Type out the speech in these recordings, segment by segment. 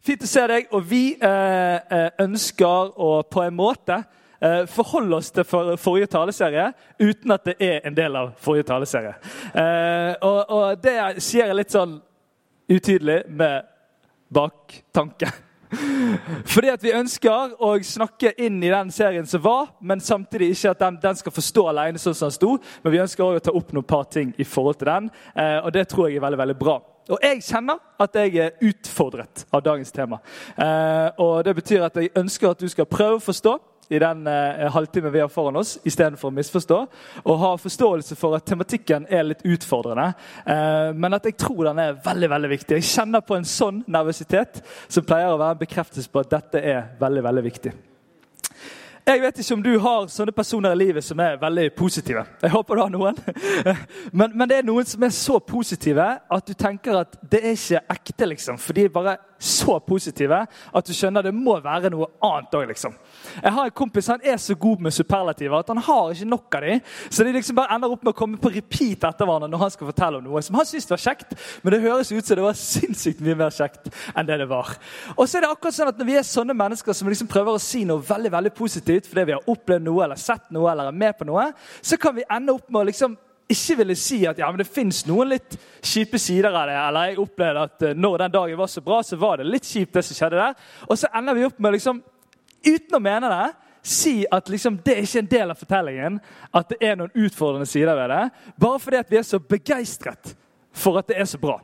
Fint å se deg. Og vi eh, eh, ønsker å på en måte eh, forholde oss til for, forrige taleserie uten at det er en del av forrige taleserie. Eh, og, og det jeg litt sånn utydelig med baktanke. Fordi at vi ønsker å snakke inn i den serien som var, men samtidig ikke at den, den skal forstå alene sånn som den sto. Men vi ønsker også å ta opp noen par ting i forhold til den, eh, og det tror jeg er veldig, veldig bra. Og jeg kjenner at jeg er utfordret av dagens tema. Eh, og Det betyr at jeg ønsker at du skal prøve å forstå i den eh, halvtimen vi har foran oss, istedenfor å misforstå. Og ha forståelse for at tematikken er litt utfordrende, eh, men at jeg tror den er veldig veldig viktig. Jeg kjenner på en sånn nervøsitet som pleier å være en bekreftelse på at dette er veldig, veldig viktig. Jeg vet ikke om du har sånne personer i livet som er veldig positive. Jeg håper du har noen. Men, men, det er noen som er så positive at du tenker at det er ikke ekte. liksom. For de bare så positive at du skjønner det må være noe annet òg. Liksom. Jeg har en kompis han er så god med superlativer at han har ikke nok av dem. Så de liksom bare ender opp med å komme på repeat etter hverandre når han skal fortelle om noe som han syns var kjekt. Men det høres ut som det var sinnssykt mye mer kjekt enn det det var. Og så er det akkurat sånn at Når vi er sånne mennesker som liksom prøver å si noe veldig veldig positivt fordi vi har opplevd noe eller sett noe eller er med på noe, så kan vi ende opp med å liksom ikke ville si at ja, men det fins noen litt kjipe sider av det. Eller jeg opplevde at uh, når den dagen var så bra, så var det litt kjipt, det som skjedde der. Og så ender vi opp med liksom, uten å mene det, si at liksom, det er ikke en del av fortellingen at det er noen utfordrende sider ved det. Bare fordi at vi er så begeistret for at det er så bra.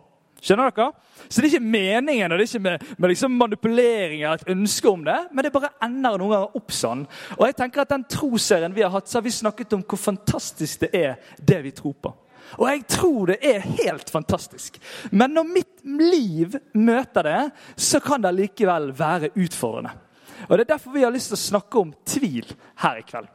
Skjønner dere? Så det er ikke meningen og det er ikke med, med liksom manipulering eller et ønske om det, men det bare ender noen ganger opp sånn. Og jeg tenker at Den troserien vi har hatt, så har vi snakket om hvor fantastisk det er, det vi tror på. Og jeg tror det er helt fantastisk. Men når mitt liv møter det, så kan det likevel være utfordrende. Og Det er derfor vi har lyst til å snakke om tvil her i kveld.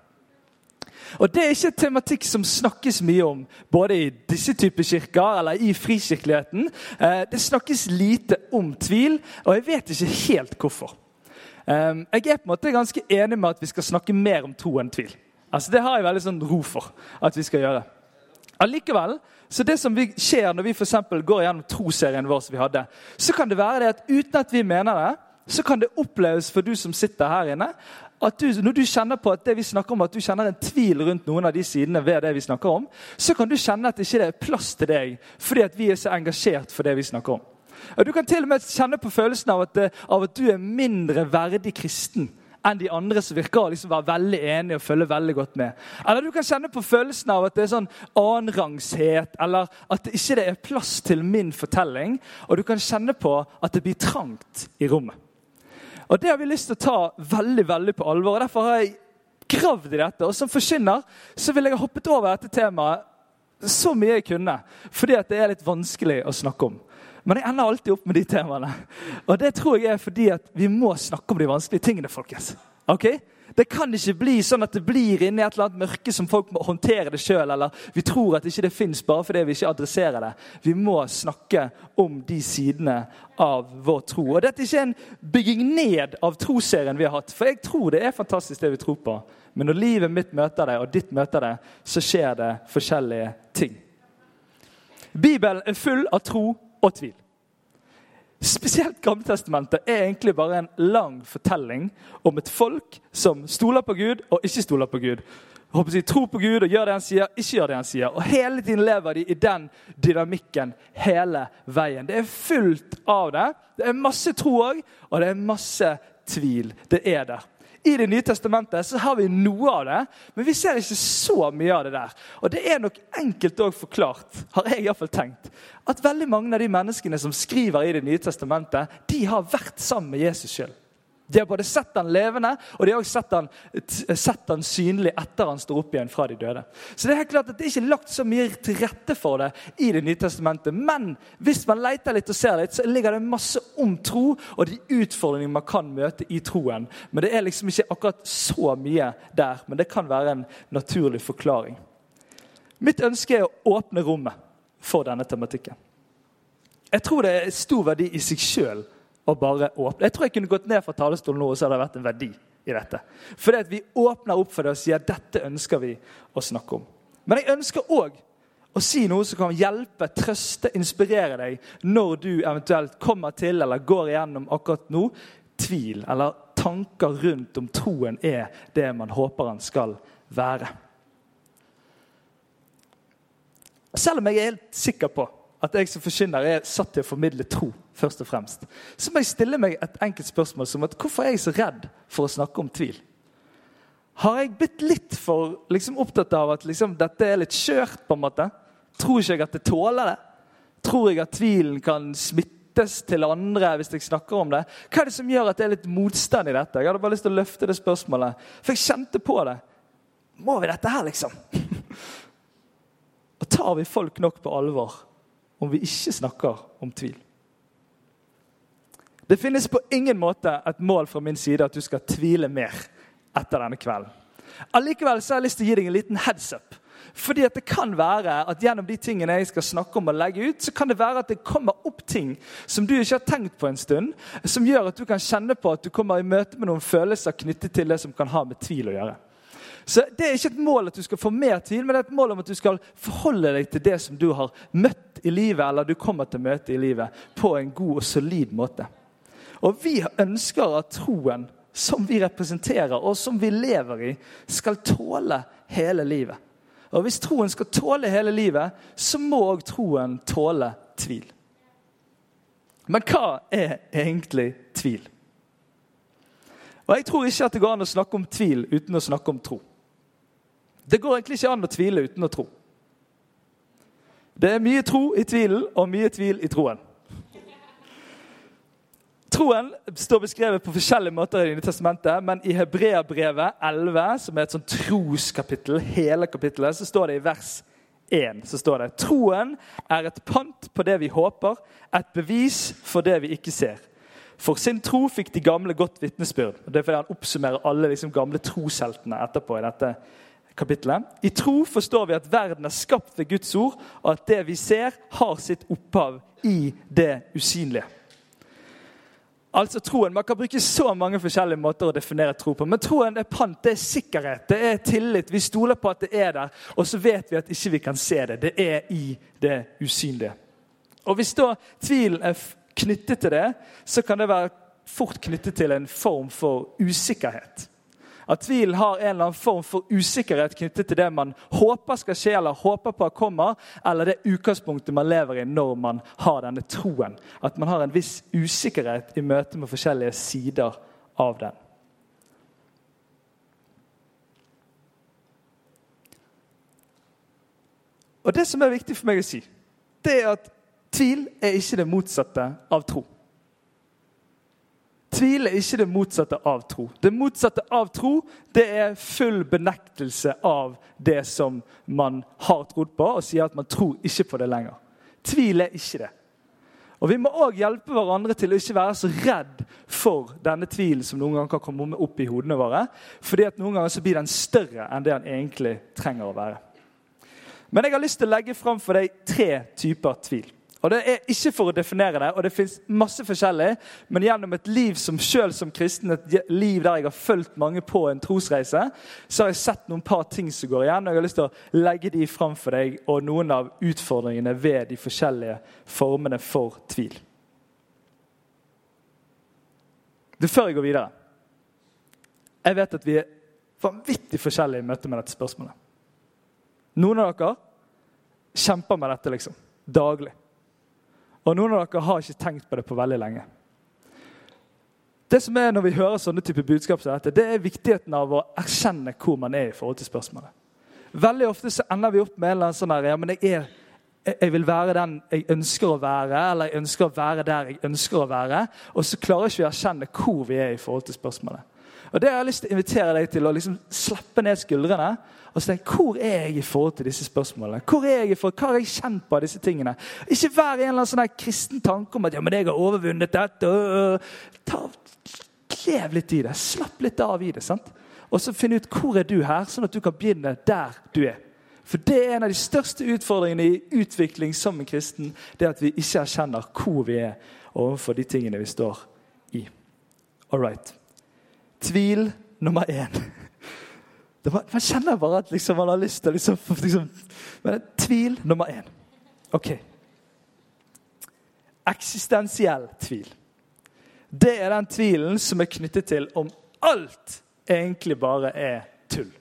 Og Det er ikke tematikk som snakkes mye om både i disse typer kirker eller i frikirkeligheten. Eh, det snakkes lite om tvil, og jeg vet ikke helt hvorfor. Eh, jeg er på en måte ganske enig med at vi skal snakke mer om tro enn tvil. Altså Det har jeg veldig sånn ro for at vi skal gjøre. Allikevel, så det som skjer når vi for går gjennom troserien vår, som vi hadde, så kan det være det at uten at vi mener det, så kan det oppleves for du som sitter her inne, at du, når du kjenner på at det vi snakker om, at du kjenner en tvil rundt noen av de sidene ved det vi snakker om, så kan du kjenne at det ikke er plass til deg fordi at vi er så engasjert for det vi snakker om. Du kan til og med kjenne på følelsen av at, av at du er mindre verdig kristen enn de andre som virker å liksom være veldig enige og følge veldig godt med. Eller du kan kjenne på følelsen av at det er sånn annenrangshet, eller at det ikke er plass til min fortelling. Og du kan kjenne på at det blir trangt i rommet. Og Det har vi lyst til å ta veldig veldig på alvor. og Derfor har jeg gravd i dette. Og som forkynner så vil jeg ha hoppet over dette temaet så mye jeg kunne. Fordi at det er litt vanskelig å snakke om. Men jeg ender alltid opp med de temaene. Og det tror jeg er fordi at vi må snakke om de vanskelige tingene. folkens. Okay? Det kan ikke bli sånn at det blir inni et eller annet mørke som folk må håndtere det sjøl, eller vi tror at ikke det fins bare fordi vi ikke adresserer det. Vi må snakke om de sidene av vår tro. Og Dette er ikke en bygging ned av troserien vi har hatt, for jeg tror det er fantastisk det vi tror på. Men når livet mitt møter det, og ditt møter det, så skjer det forskjellige ting. Bibelen er full av tro og tvil. Spesielt Gammeltestamentet er egentlig bare en lang fortelling om et folk som stoler på Gud og ikke stoler på Gud. Håper de tror på Gud og gjør det han sier, ikke gjør det han sier. Og Hele tiden lever de i den dynamikken hele veien. Det er fullt av det. Det er masse tro òg, og det er masse tvil. Det er der. I Det nye testamentet så har vi noe av det, men vi ser ikke så mye av det der. Og Det er nok enkelt òg forklart, har jeg i hvert fall tenkt, at veldig mange av de menneskene som skriver i Det nye testamentet, de har vært sammen med Jesus sjøl. De har både sett han levende, og de har også sett han, sett han synlig etter han står opp igjen fra de døde. Så Det er helt klart at det er ikke lagt så mye til rette for det i Det nye testamentet. Men hvis man leter litt og ser litt, så ligger det masse om tro og de utfordringene man kan møte i troen. Men det er liksom ikke akkurat så mye der. Men det kan være en naturlig forklaring. Mitt ønske er å åpne rommet for denne tematikken. Jeg tror det er stor verdi i seg sjøl å bare åpne. Jeg tror jeg kunne gått ned fra talerstolen nå, og så hadde det vært en verdi i dette. Fordi at vi åpner opp for det og sier at dette ønsker vi å snakke om. Men jeg ønsker òg å si noe som kan hjelpe, trøste, inspirere deg når du eventuelt kommer til eller går igjennom akkurat nå tvil eller tanker rundt om troen er det man håper han skal være. Selv om jeg er helt sikker på at jeg som forkynner er satt til å formidle tro, først og fremst, så må jeg stille meg et enkelt spørsmål som at hvorfor er jeg så redd for å snakke om tvil? Har jeg blitt litt for liksom, opptatt av at liksom, dette er litt skjørt? på en måte? Tror ikke jeg at det tåler det? Tror jeg at tvilen kan smittes til andre hvis jeg snakker om det? Hva er det som gjør at det er litt motstand i dette? Jeg hadde bare lyst til å løfte det spørsmålet, for jeg kjente på det. Må vi dette her, liksom? Og tar vi folk nok på alvor om vi ikke snakker om tvil? Det finnes på ingen måte et mål fra min side at du skal tvile mer etter denne kvelden. Allikevel så har jeg lyst til å gi deg en liten heads up. Fordi at det kan være at gjennom de tingene jeg skal snakke om og legge ut, så kan det være at det kommer opp ting som du ikke har tenkt på en stund, som gjør at du kan kjenne på at du kommer i møte med noen følelser knyttet til det som kan ha med tvil å gjøre. Så Det er ikke et mål at du skal få mer tvil, men det er et mål om at du skal forholde deg til det som du har møtt i livet, eller du kommer til å møte i livet, på en god og solid måte. Og vi ønsker at troen som vi representerer, og som vi lever i, skal tåle hele livet. Og Hvis troen skal tåle hele livet, så må òg troen tåle tvil. Men hva er egentlig tvil? Og Jeg tror ikke at det går an å snakke om tvil uten å snakke om tro. Det går egentlig ikke an å tvile uten å tro. Det er mye tro i tvilen og mye tvil i troen. Troen står beskrevet på forskjellige måter i Det testamentet, men i Hebreabrevet 11, som er et sånt troskapittel, hele kapittelet, så står det i vers 1 så står det, Troen er et pant på det vi håper, et bevis for det vi ikke ser. For sin tro fikk de gamle godt vitnesbyrd. Det er fordi Han oppsummerer alle liksom gamle trosheltene etterpå. i dette kapittelet. I tro forstår vi at verden er skapt ved Guds ord, og at det vi ser, har sitt opphav i det usynlige. Altså troen, Man kan bruke så mange forskjellige måter å definere tro på. Men troen er pant, det er sikkerhet, det er tillit. Vi stoler på at det er der, og så vet vi at ikke vi kan se det. Det er i det usynlige. Og Hvis da tvilen er knyttet til det, så kan det være fort knyttet til en form for usikkerhet. At tvilen har en eller annen form for usikkerhet knyttet til det man håper skal skje, eller håper på at kommer, eller det utgangspunktet man lever i når man har denne troen. At man har en viss usikkerhet i møte med forskjellige sider av den. Og Det som er viktig for meg å si, det er at tvil er ikke det motsatte av tro. Tvil er ikke det motsatte av tro. Det motsatte av tro det er full benektelse av det som man har trodd på, og sier at man tror ikke på det lenger. Tvil er ikke det. Og Vi må òg hjelpe hverandre til å ikke være så redd for denne tvilen som noen ganger kan komme opp i hodene våre. fordi at noen ganger så blir den større enn det den egentlig trenger å være. Men jeg har lyst til å legge fram for deg tre typer tvil. Og Det er ikke for å definere det, og det fins masse forskjellig, men gjennom et liv som selv som kristen, et liv der jeg har fulgt mange på en trosreise, så har jeg sett noen par ting som går igjen. og Jeg har lyst til å legge de fram for deg, og noen av utfordringene ved de forskjellige formene for tvil. Det Før jeg går videre Jeg vet at vi er vanvittig forskjellige i møte med dette spørsmålet. Noen av dere kjemper med dette liksom, daglig. Og noen av dere har ikke tenkt på det på veldig lenge. Det som er Når vi hører sånne type budskap som dette, det er viktigheten av å erkjenne hvor man er i forhold til spørsmålet. Veldig ofte så ender vi opp med en eller annen sånn her, ja, men jeg er, jeg vil være den jeg ønsker å være, eller jeg ønsker å være der jeg ønsker å være. Og så klarer ikke vi å erkjenne hvor vi er i forhold til spørsmålet. Og det har jeg lyst til å invitere deg til å liksom slappe ned skuldrene og se hvor er jeg i forhold til disse spørsmålene. Hvor er jeg i forhold, Hva har jeg kjent på av disse tingene? Ikke vær i en eller annen sånn kristen tanke om at ja, men jeg har overvunnet dette. øh, øh. Ta, Lev litt i det. Slapp litt av i det. sant? Og så finn ut hvor er du her, sånn at du kan begynne der du er. For det er en av de største utfordringene i utvikling som en kristen. det at vi ikke erkjenner hvor vi er overfor de tingene vi står i. All right. Tvil nummer én. Var, man kjenner bare at liksom, man har lyst til liksom, liksom, Men tvil nummer én. Ok. Eksistensiell tvil. Det er den tvilen som er knyttet til om alt egentlig bare er tull.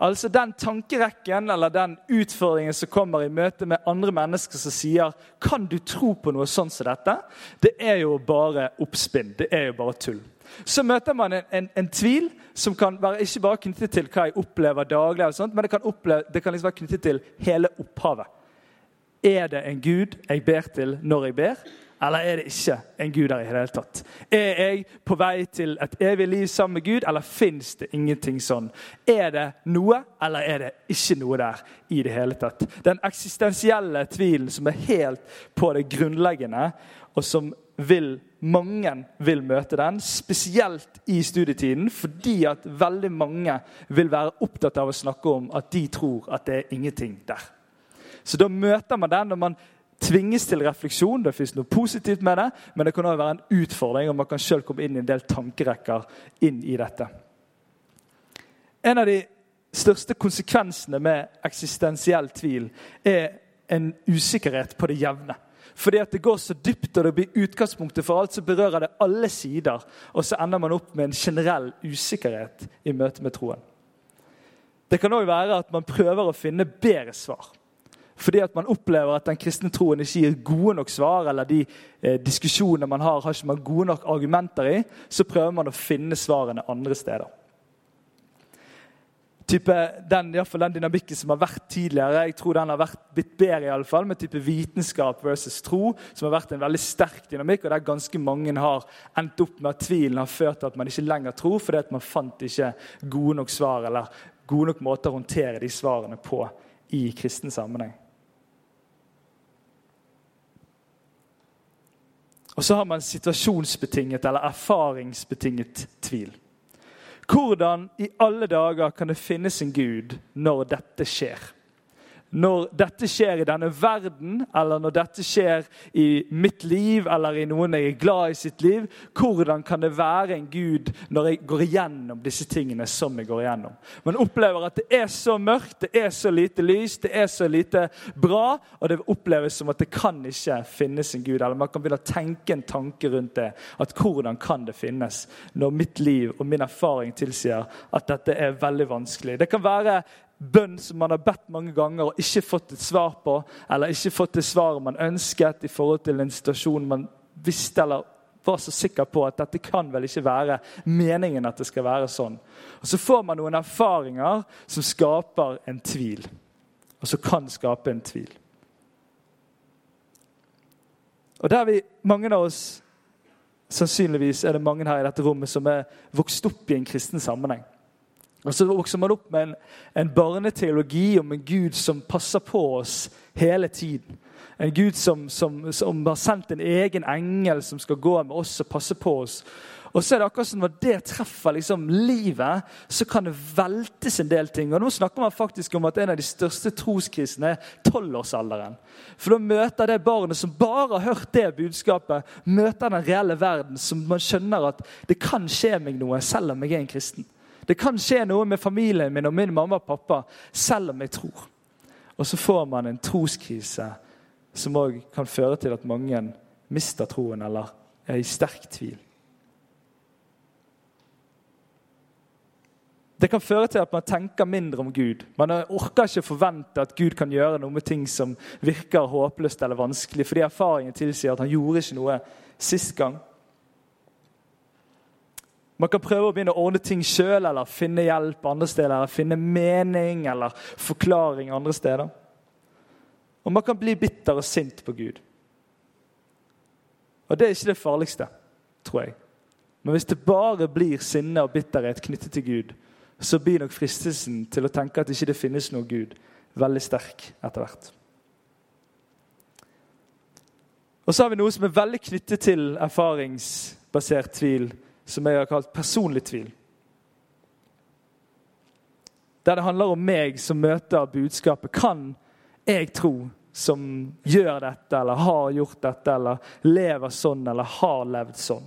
Altså Den tankerekken eller den utfordringen som kommer i møte med andre mennesker som sier 'Kan du tro på noe sånn som dette?' Det er jo bare oppspinn. Det er jo bare tull. Så møter man en, en, en tvil som kan være ikke bare knyttet til hva jeg opplever daglig, sånt, men det kan, oppleve, det kan liksom være knyttet til hele opphavet. Er det en gud jeg ber til når jeg ber? Eller er det ikke en Gud der i det hele tatt? Er jeg på vei til et evig liv sammen med Gud, eller fins det ingenting sånn? Er det noe, eller er det ikke noe der i det hele tatt? Den eksistensielle tvilen som er helt på det grunnleggende, og som vil, mange vil møte den, spesielt i studietiden, fordi at veldig mange vil være opptatt av å snakke om at de tror at det er ingenting der. Så da møter man den når man tvinges til refleksjon. Det fins noe positivt med det, men det kan også være en utfordring. og Man kan selv komme inn i en del tankerekker inn i dette. En av de største konsekvensene med eksistensiell tvil er en usikkerhet på det jevne. Fordi at det går så dypt, og det blir utgangspunktet for alt, så berører det alle sider. Og så ender man opp med en generell usikkerhet i møte med troen. Det kan òg være at man prøver å finne bedre svar fordi at man opplever at den kristne troen ikke gir gode nok svar, eller de eh, diskusjonene man har, har ikke man gode nok argumenter i, så prøver man å finne svarene andre steder. Type, den, fall den dynamikken som har vært tidligere, jeg tror den har vært litt bedre, i alle fall, med type vitenskap versus tro, som har vært en veldig sterk dynamikk, og der ganske mange har endt opp med at tvilen har ført til at man ikke lenger tror, fordi at man fant ikke gode nok svar eller gode nok måter å håndtere de svarene på i kristen sammenheng. Og så har man situasjonsbetinget eller erfaringsbetinget tvil. Hvordan i alle dager kan det finnes en Gud når dette skjer? Når dette skjer i denne verden, eller når dette skjer i mitt liv eller i noen jeg er glad i sitt liv, hvordan kan det være en Gud når jeg går igjennom disse tingene som jeg går igjennom? Man opplever at det er så mørkt, det er så lite lys, det er så lite bra, og det oppleves som at det kan ikke finnes en Gud. Eller man kan begynne å tenke en tanke rundt det. At hvordan kan det finnes når mitt liv og min erfaring tilsier at dette er veldig vanskelig? Det kan være bønn som man har bedt mange ganger og ikke fått et svar på, eller ikke fått det svaret man ønsket i forhold til en situasjon man visste eller var så sikker på at dette kan vel ikke være meningen at det skal være sånn. Og Så får man noen erfaringer som skaper en tvil, og som kan skape en tvil. Og der vi, mange av oss, Sannsynligvis er det mange her i dette rommet som er vokst opp i en kristen sammenheng. Og Så vokser man opp med en, en barneteologi om en Gud som passer på oss hele tiden. En Gud som, som, som, har sendt en egen engel som skal gå med oss og passe på oss. Og så er det akkurat som Når det treffer liksom livet, så kan det veltes en del ting. Og Nå snakker man faktisk om at en av de største troskrisene er tolvårsalderen. For da møter det barnet som bare har hørt det budskapet, møter den reelle verden, som man skjønner at det kan skje meg noe selv om jeg er en kristen. Det kan skje noe med familien min og min mamma og pappa, selv om jeg tror. Og så får man en troskrise som òg kan føre til at mange mister troen eller er i sterk tvil. Det kan føre til at man tenker mindre om Gud. Man orker ikke forvente at Gud kan gjøre noe med ting som virker håpløst eller vanskelig, fordi erfaringen tilsier at han gjorde ikke noe sist gang. Man kan prøve å begynne å ordne ting sjøl eller finne hjelp andre steder. eller Finne mening eller forklaring andre steder. Og man kan bli bitter og sint på Gud. Og det er ikke det farligste, tror jeg. Men hvis det bare blir sinne og bitterhet knyttet til Gud, så blir nok fristelsen til å tenke at ikke det finnes noe Gud, veldig sterk etter hvert. Og så har vi noe som er veldig knyttet til erfaringsbasert tvil, som jeg har kalt personlig tvil. Der det handler om meg som møter budskapet. Kan jeg tro som gjør dette, eller har gjort dette, eller lever sånn, eller har levd sånn?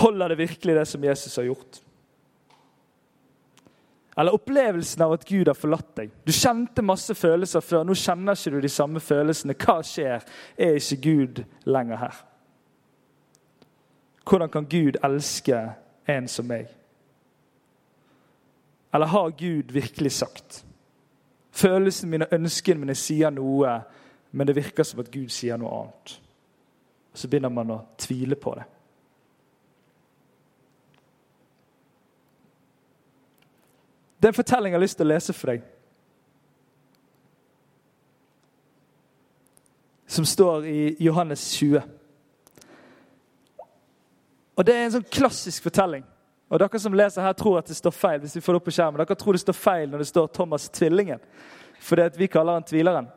Holder det virkelig det som Jesus har gjort? Eller opplevelsen av at Gud har forlatt deg. Du kjente masse følelser før. Nå kjenner ikke du de samme følelsene. Hva skjer? Er ikke Gud lenger her? Hvordan kan Gud elske en som meg? Eller har Gud virkelig sagt? Følelsene mine ønskene mine sier noe, men det virker som at Gud sier noe annet. Og Så begynner man å tvile på det. Det er en fortelling jeg har lyst til å lese for deg. Som står i Johannes 20. Og Det er en sånn klassisk fortelling. Og Dere som leser her, tror at det står feil. hvis vi får det opp på skjermen. Dere tror det står feil når det står Thomas Tvillingen. Fordi vi kaller han Tvileren.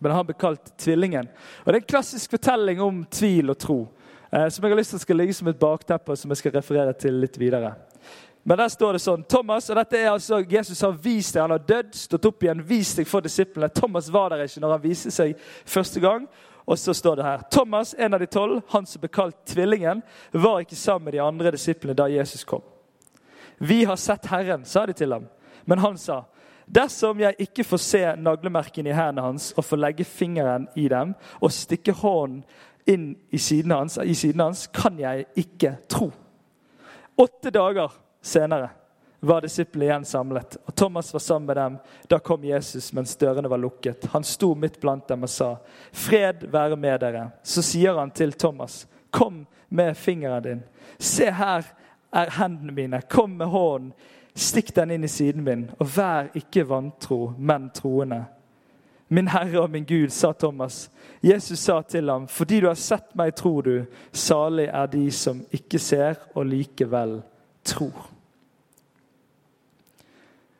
Men han blir kalt Tvillingen. Og Det er en klassisk fortelling om tvil og tro. Eh, som jeg har lyst til skal ligge som et bakteppe, som jeg skal referere til litt videre. Men der står det sånn Thomas, og dette er altså Jesus har vist deg, han har dødd, stått opp igjen, vist deg for disiplene. Thomas var der ikke når han viste seg første gang. Og så står det her Thomas, en av de tolv, han som ble kalt Tvillingen, var ikke sammen med de andre disiplene da Jesus kom. Vi har sett Herren, sa de til ham. Men han sa, dersom jeg ikke får se naglemerkene i hendene hans og får legge fingeren i dem og stikke hånden inn i siden hans, i siden hans kan jeg ikke tro. Åtte dager senere var disiplene igjen samlet, og Thomas var sammen med dem. Da kom Jesus mens dørene var lukket. Han sto midt blant dem og sa, 'Fred være med dere.' Så sier han til Thomas, 'Kom med fingeren din. Se, her er hendene mine. Kom med hånden. Stikk den inn i siden min, og vær ikke vantro, men troende.' Min Herre og min Gud, sa Thomas. Jesus sa til ham, 'Fordi du har sett meg, tror du. Salig er de som ikke ser og likevel tror.'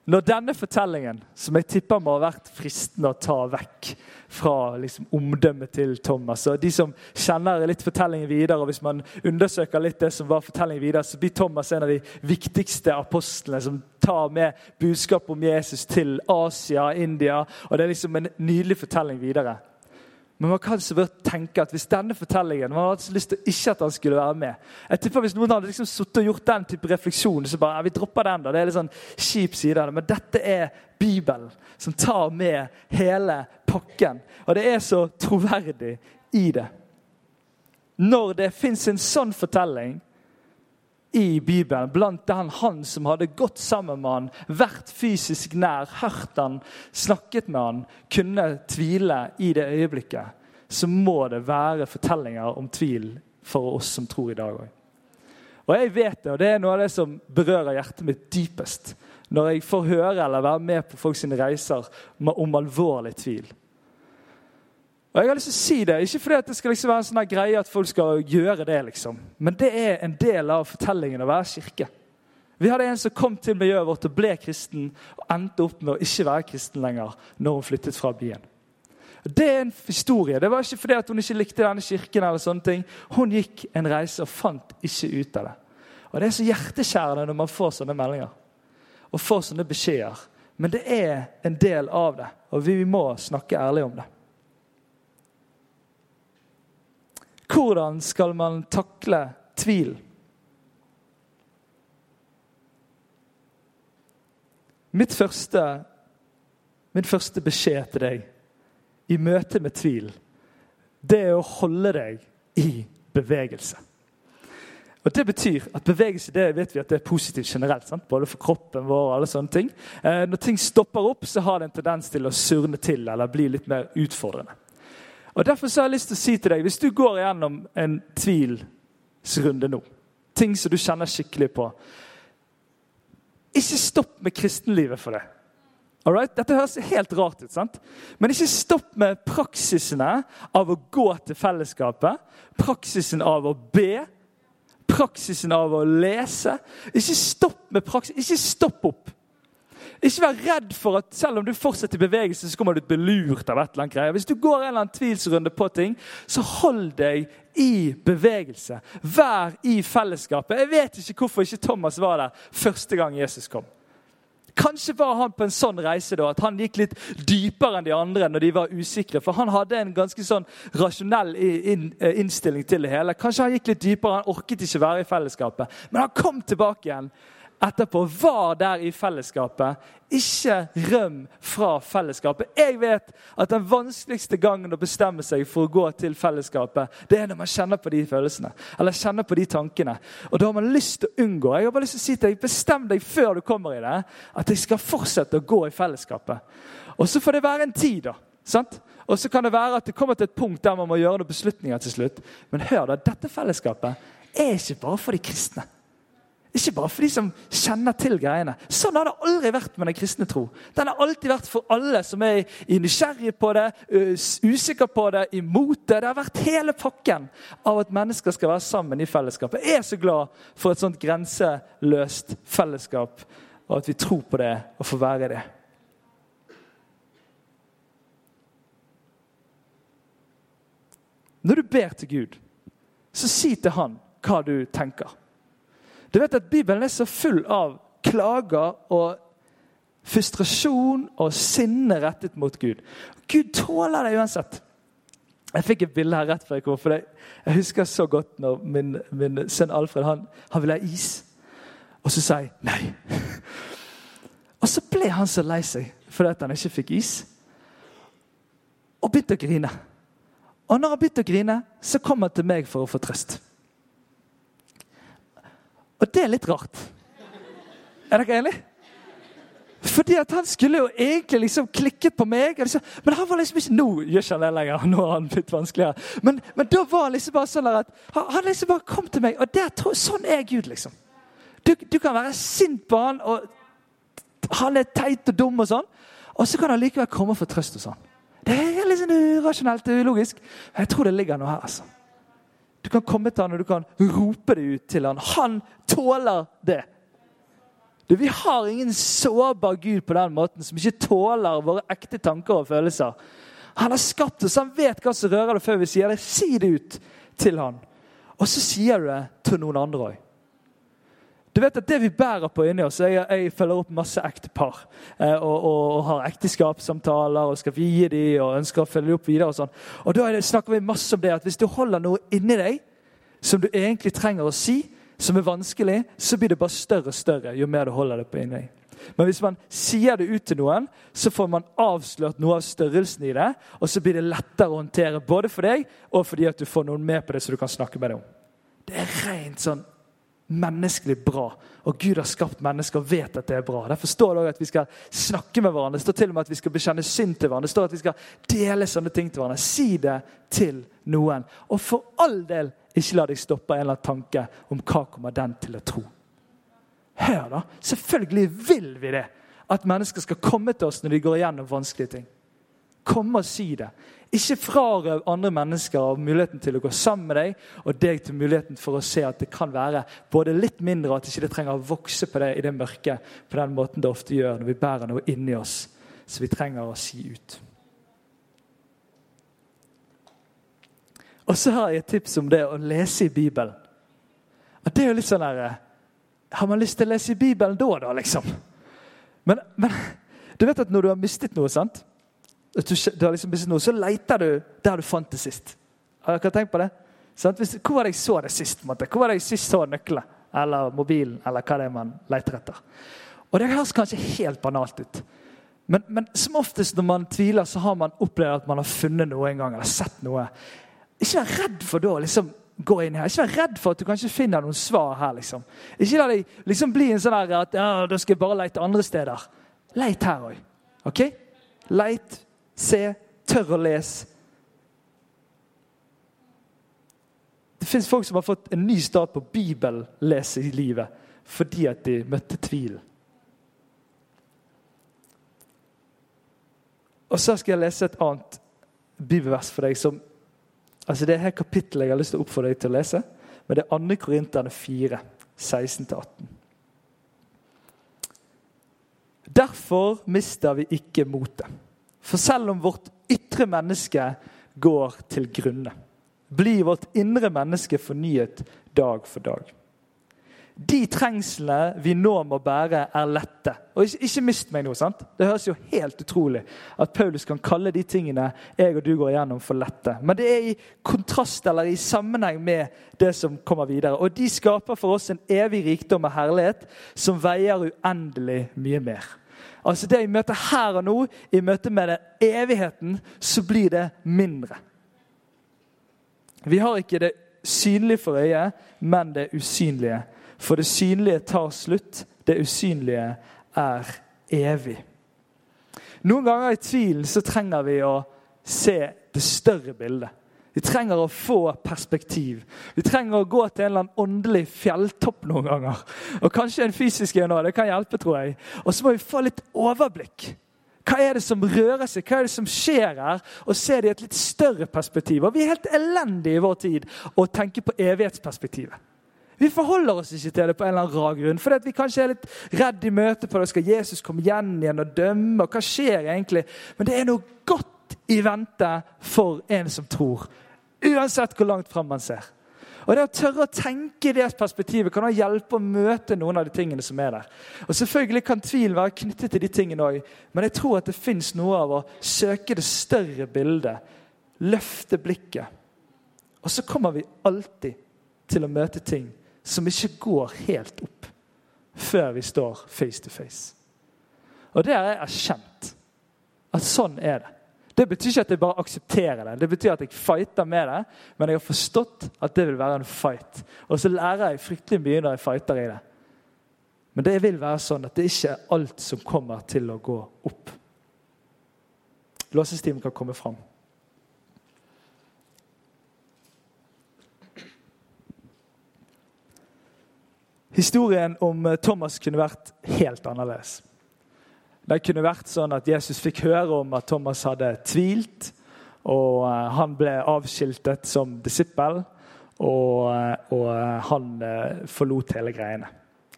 Når denne fortellingen, som jeg tipper må ha vært fristende å ta vekk fra liksom, omdømmet til Thomas og De som kjenner litt fortellingen videre, og hvis man undersøker litt det som var fortellingen videre, så blir Thomas en av de viktigste apostlene som tar med budskap om Jesus til Asia, India. og Det er liksom en nydelig fortelling videre. Men man kan så vidt tenke at hvis denne fortellingen Man hadde lyst til ikke at han skulle være med. Jeg tipper Hvis noen hadde liksom og gjort den type refleksjon, så bare, ja, vi dropper den da. Det er litt sånn kjip side av det. Men dette er Bibelen, som tar med hele pakken. Og det er så troverdig i det. Når det fins en sånn fortelling, i Bibelen, blant den han som hadde gått sammen med han, vært fysisk nær, hørt han, snakket med han, kunne tvile i det øyeblikket, så må det være fortellinger om tvil for oss som tror i dag òg. Og jeg vet det, og det er noe av det som berører hjertet mitt dypest. Når jeg får høre eller være med på folks reiser om alvorlig tvil. Og jeg har lyst til å si det, Ikke fordi det skal liksom være en sånn greie at folk skal gjøre det, liksom. men det er en del av fortellingen å være kirke. Vi hadde en som kom til miljøet vårt og ble kristen, og endte opp med å ikke være kristen lenger når hun flyttet fra byen. Det er en historie. Det var ikke fordi hun ikke likte denne kirken. eller sånne ting. Hun gikk en reise og fant ikke ut av det. Og Det er så hjerteskjærende når man får sånne meldinger og får sånne beskjeder. Men det er en del av det, og vi må snakke ærlig om det. Hvordan skal man takle tvil? Mitt første, min første beskjed til deg i møte med tvil, det er å holde deg i bevegelse. Og Det betyr at bevegelse det vet vi at det er positivt generelt. Sant? Både for kroppen vår og alle sånne ting. Eh, når ting stopper opp, så har det en tendens til å surne til eller bli litt mer utfordrende. Og Derfor så har jeg lyst til å si til deg, hvis du går gjennom en tvilsrunde nå, ting som du kjenner skikkelig på Ikke stopp med kristenlivet for det. Alright? Dette høres helt rart ut, sant? men ikke stopp med praksisene av å gå til fellesskapet. Praksisen av å be. Praksisen av å lese. Ikke stopp med praksis. Ikke stopp opp. Ikke vær redd for at selv om du fortsetter i bevegelse, så kommer du til å bli lurt av et eller annet greie. Hvis du går en eller annen tvilsrunde på ting, så hold deg i bevegelse. Vær i fellesskapet. Jeg vet ikke hvorfor ikke Thomas var der første gang Jesus kom. Kanskje var han på en sånn reise da, at han gikk litt dypere enn de andre når de var usikre. For han hadde en ganske sånn rasjonell eh, innstilling til det hele. Kanskje han gikk litt dypere, han orket ikke være i fellesskapet. Men han kom tilbake igjen etterpå var der i fellesskapet. Ikke røm fra fellesskapet. Jeg vet at den vanskeligste gangen å bestemme seg for å gå til fellesskapet, det er når man kjenner på de følelsene eller kjenner på de tankene. Og Da har man lyst til å unngå. Jeg har bare lyst til å si til deg, Bestem deg før du kommer i det, at jeg skal fortsette å gå i fellesskapet. Og så får det være en tid, da. sant? Og så kan det være at det kommer til et punkt der man må gjøre noen beslutninger til slutt. Men hør da, dette fellesskapet er ikke bare for de kristne. Ikke bare for de som kjenner til greiene. Sånn har det aldri vært med den kristne tro. Den har alltid vært for alle som er nysgjerrige på det, usikre på det, imot det. Det har vært hele pakken av at mennesker skal være sammen i fellesskapet. Jeg er så glad for et sånt grenseløst fellesskap, og at vi tror på det og får være det. Når du ber til Gud, så si til Han hva du tenker. Du vet at Bibelen er så full av klager og frustrasjon og sinne rettet mot Gud. Gud tåler det uansett. Jeg fikk et bilde her rett før jeg kom. for Jeg husker så godt når min, min sønn Alfred han, han ville ha is. Og så sa jeg nei. Og så ble han så lei seg fordi han ikke fikk is. Og begynte å grine. Og når han begynte å grine, så kom han til meg for å få trøst. Og det er litt rart. Er dere enige? Fordi at Han skulle jo egentlig liksom klikket på meg. Liksom, men han var liksom ikke Nå gjør ikke han det lenger. nå har han blitt vanskeligere. Men, men da var han liksom bare sånn at han liksom bare kom til meg. Og der, sånn er Gud, liksom. Du, du, kan være sint på han, og han er teit og dum, og sånn. Og så kan han likevel komme og få trøst hos han. Det er sånn urasjonelt og ulogisk. Jeg tror det ligger noe her. altså. Du kan komme til han og du kan rope det ut til han. Han tåler det. Du, vi har ingen sårbar Gud på den måten som ikke tåler våre ekte tanker og følelser. Han har skapt oss, han vet hva som rører det før vi sier det. Si det ut til han. Og så sier du det til noen andre òg. Du vet at Det vi bærer på inni oss Jeg, jeg følger opp masse ektepar eh, og, og, og, har ekteskapssamtaler og skal vie dem og ønsker å følge opp videre. og sånn. Og Da snakker vi masse om det at hvis du holder noe inni deg som du egentlig trenger å si, som er vanskelig, så blir det bare større og større jo mer du holder det på inni deg. Men hvis man sier det ut til noen, så får man avslørt noe av størrelsen i det. Og så blir det lettere å håndtere både for deg og fordi at du får noen med på det, så du kan snakke med dem om. Det er rent sånn menneskelig bra. Og Gud har skapt mennesker og vet at det er bra. Derfor står det også at vi skal snakke med hverandre. Det står til og med at vi skal bekjenne synd til hverandre. Det står at vi skal dele sånne ting til hverandre. Si det til noen. Og for all del, ikke la deg stoppe en eller annen tanke om hva kommer den til å tro. Hør, da. Selvfølgelig vil vi det. At mennesker skal komme til oss når de går igjennom vanskelige ting. Kom og si det. Ikke frarøv andre mennesker av muligheten til å gå sammen med deg, og deg til muligheten for å se at det kan være både litt mindre, og at ikke det trenger å vokse på det i det mørket på den måten det ofte gjør når vi bærer noe inni oss som vi trenger å si ut. Og så har jeg et tips om det å lese i Bibelen. At det er jo litt sånn der, Har man lyst til å lese i Bibelen da, da, liksom? Men, men du vet at når du har mistet noe, sant? Du, har liksom noe, så leter du der du fant det sist. Har dere tenkt på det? Hvis, hvor var det jeg så det sist? Måtte? Hvor var det jeg sist så nøklene? Eller mobilen, eller hva det er man leter etter. Og Det høres kanskje helt banalt ut. Men, men, som oftest når man tviler, så har man opplevd at man har funnet noe en gang. eller sett noe. Ikke vær redd for da liksom gå inn her. Ikke vær redd for at du kanskje finner noen svar her. liksom. Ikke la deg liksom bli en sånn her at ja, da skal jeg bare lete andre steder. Leit her òg. ok? Leit se, tør å lese. Det fins folk som har fått en ny start på bibellese i livet fordi at de møtte tvil. Og så skal jeg lese et annet bibelvers for deg. som, altså Det er her kapittelet jeg har lyst til å oppfordre deg til å lese. Men det er 2. Korinterne 4, 16-18. Derfor mister vi ikke motet. For selv om vårt ytre menneske går til grunne, blir vårt indre menneske fornyet dag for dag. De trengslene vi nå må bære, er lette. Og ikke, ikke, mist meg nå. sant? Det høres jo helt utrolig at Paulus kan kalle de tingene jeg og du går igjennom, for lette. Men det er i kontrast eller i sammenheng med det som kommer videre. Og de skaper for oss en evig rikdom og herlighet som veier uendelig mye mer. Altså Det i møte her og nå, i møte med det evigheten, så blir det mindre. Vi har ikke det synlige for øyet, men det usynlige for det synlige tar slutt, det usynlige er evig. Noen ganger i tvilen så trenger vi å se det større bildet. Vi trenger å få perspektiv. Vi trenger å gå til en eller annen åndelig fjelltopp noen ganger. Og kanskje en fysisk en òg. Det kan hjelpe, tror jeg. Og så må vi få litt overblikk. Hva er det som rører seg? Hva er det som skjer her? Og se det i et litt større perspektiv. Og vi er helt elendige i vår tid å tenke på evighetsperspektivet. Vi forholder oss ikke til det på en eller annen rar grunn. Fordi vi kanskje er litt redd i møte på det. Skal Jesus komme igjen igjen og dømme? og Hva skjer egentlig? Men det er noe godt i vente for en som tror. Uansett hvor langt fram man ser. Og Det å tørre å tenke i det perspektivet kan også hjelpe å møte noen av de tingene som er der. Og Selvfølgelig kan tvil være knyttet til de tingene òg, men jeg tror at det fins noe av å søke det større bildet. Løfte blikket. Og så kommer vi alltid til å møte ting som ikke går helt opp før vi står face to face. Og det har jeg erkjent. At sånn er det. Det betyr ikke at jeg bare aksepterer det. Det betyr at jeg fighter med det, men jeg har forstått at det vil være en fight. Og så lærer jeg fryktelig mye når jeg fighter i det. Men det vil være sånn at det ikke er alt som kommer til å gå opp. Låsestimen kan komme fram. Historien om eh, Thomas kunne vært helt annerledes. Det kunne vært sånn at Jesus fikk høre om at Thomas hadde tvilt. og eh, Han ble avskiltet som disippel, og, eh, og han forlot hele greiene.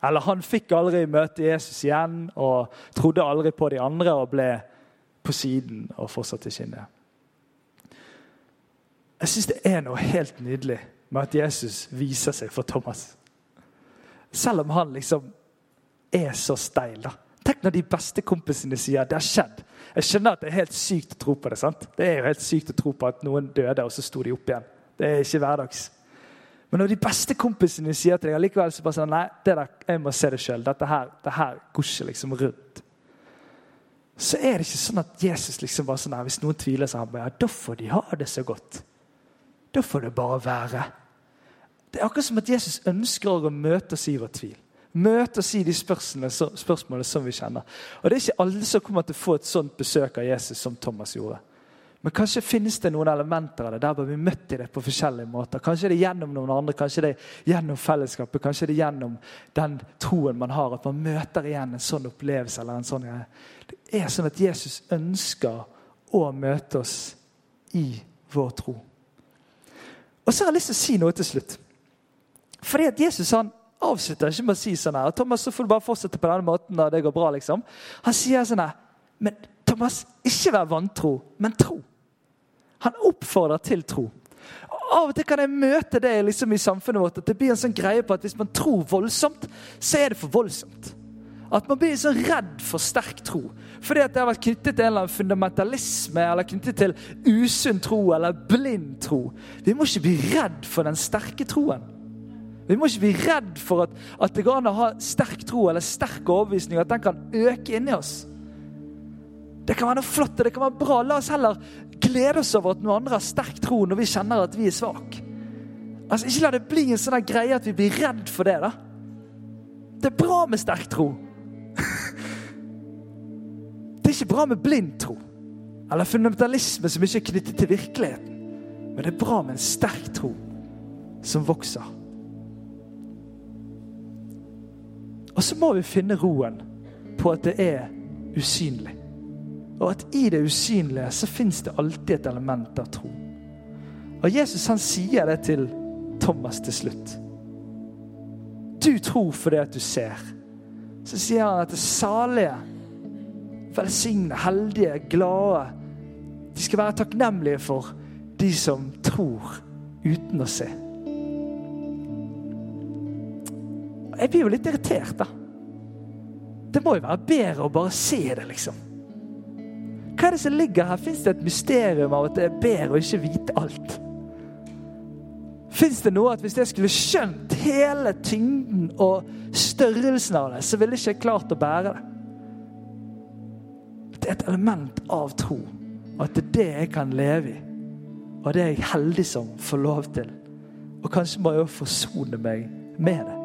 Eller han fikk aldri møte Jesus igjen og trodde aldri på de andre og ble på siden og fortsatte skinnet. inn. Jeg syns det er noe helt nydelig med at Jesus viser seg for Thomas. Selv om han liksom er så steil. da. Tenk når de beste kompisene sier det har skjedd. Jeg skjønner at det er helt sykt å tro på det. sant? Det er jo helt sykt å tro på at noen døde, og så sto de opp igjen. Det er ikke hverdags. Men når de beste kompisene sier til deg allikevel så bare sånn, nei, det der, jeg må se det sjøl. Dette her, det her går ikke liksom rundt. Så er det ikke sånn at Jesus liksom bare sånn, hvis noen tviler, så han bare, ja, da får de ha det så godt. Da får det bare være. Det er akkurat som at Jesus ønsker å møte oss i vår tvil. Møte oss i de spørsmålene, som vi kjenner. Og Det er ikke alle som kommer til å få et sånt besøk av Jesus som Thomas gjorde. Men kanskje finnes det noen elementer av det der vi møtt i det på forskjellige måter. Kanskje det er gjennom noen andre, kanskje det er gjennom fellesskapet, kanskje det er gjennom den troen man har. At man møter igjen en sånn opplevelse. eller en sånn Det er sånn at Jesus ønsker å møte oss i vår tro. Og så har jeg lyst til å si noe til slutt. Fordi at Jesus han avslutter ikke med å si sånn her. Thomas, så får du bare fortsette på denne måten. da det går bra, liksom. Han sier sånn her Men Thomas, ikke vær vantro, men tro. Han oppfordrer til tro. Og Av og til kan jeg møte det liksom i samfunnet vårt, at det blir en sånn greie på at hvis man tror voldsomt, så er det for voldsomt. At man blir sånn redd for sterk tro. Fordi at det har vært knyttet til en eller annen fundamentalisme eller knyttet til usunn tro eller blind tro. Vi må ikke bli redd for den sterke troen. Vi må ikke bli redd for at, at det går an å ha sterk tro eller sterk overbevisning, at den kan øke inni oss. Det kan være noe flott og det kan være bra. La oss heller glede oss over at noen andre har sterk tro når vi kjenner at vi er svake. Altså, ikke la det bli en sånn greie at vi blir redd for det. da. Det er bra med sterk tro. det er ikke bra med blind tro eller fundamentalisme som ikke er knyttet til virkeligheten. Men det er bra med en sterk tro som vokser. Og så må vi finne roen på at det er usynlig. Og at i det usynlige så fins det alltid et element av tro. Og Jesus han sier det til Thomas til slutt. Du tror fordi at du ser. Så sier han at det salige, velsigne, heldige, glade De skal være takknemlige for de som tror uten å se. Jeg blir jo litt irritert, da. Det må jo være bedre å bare se det, liksom. Hva er det som ligger her? Fins det et mysterium av at det er bedre å ikke vite alt? Fins det noe at hvis jeg skulle skjønt hele tyngden og størrelsen av det, så ville jeg ikke klart å bære det? Det er et element av tro. At det er det jeg kan leve i. Og det er jeg heldig som får lov til. Og kanskje må jeg også forsone meg med det.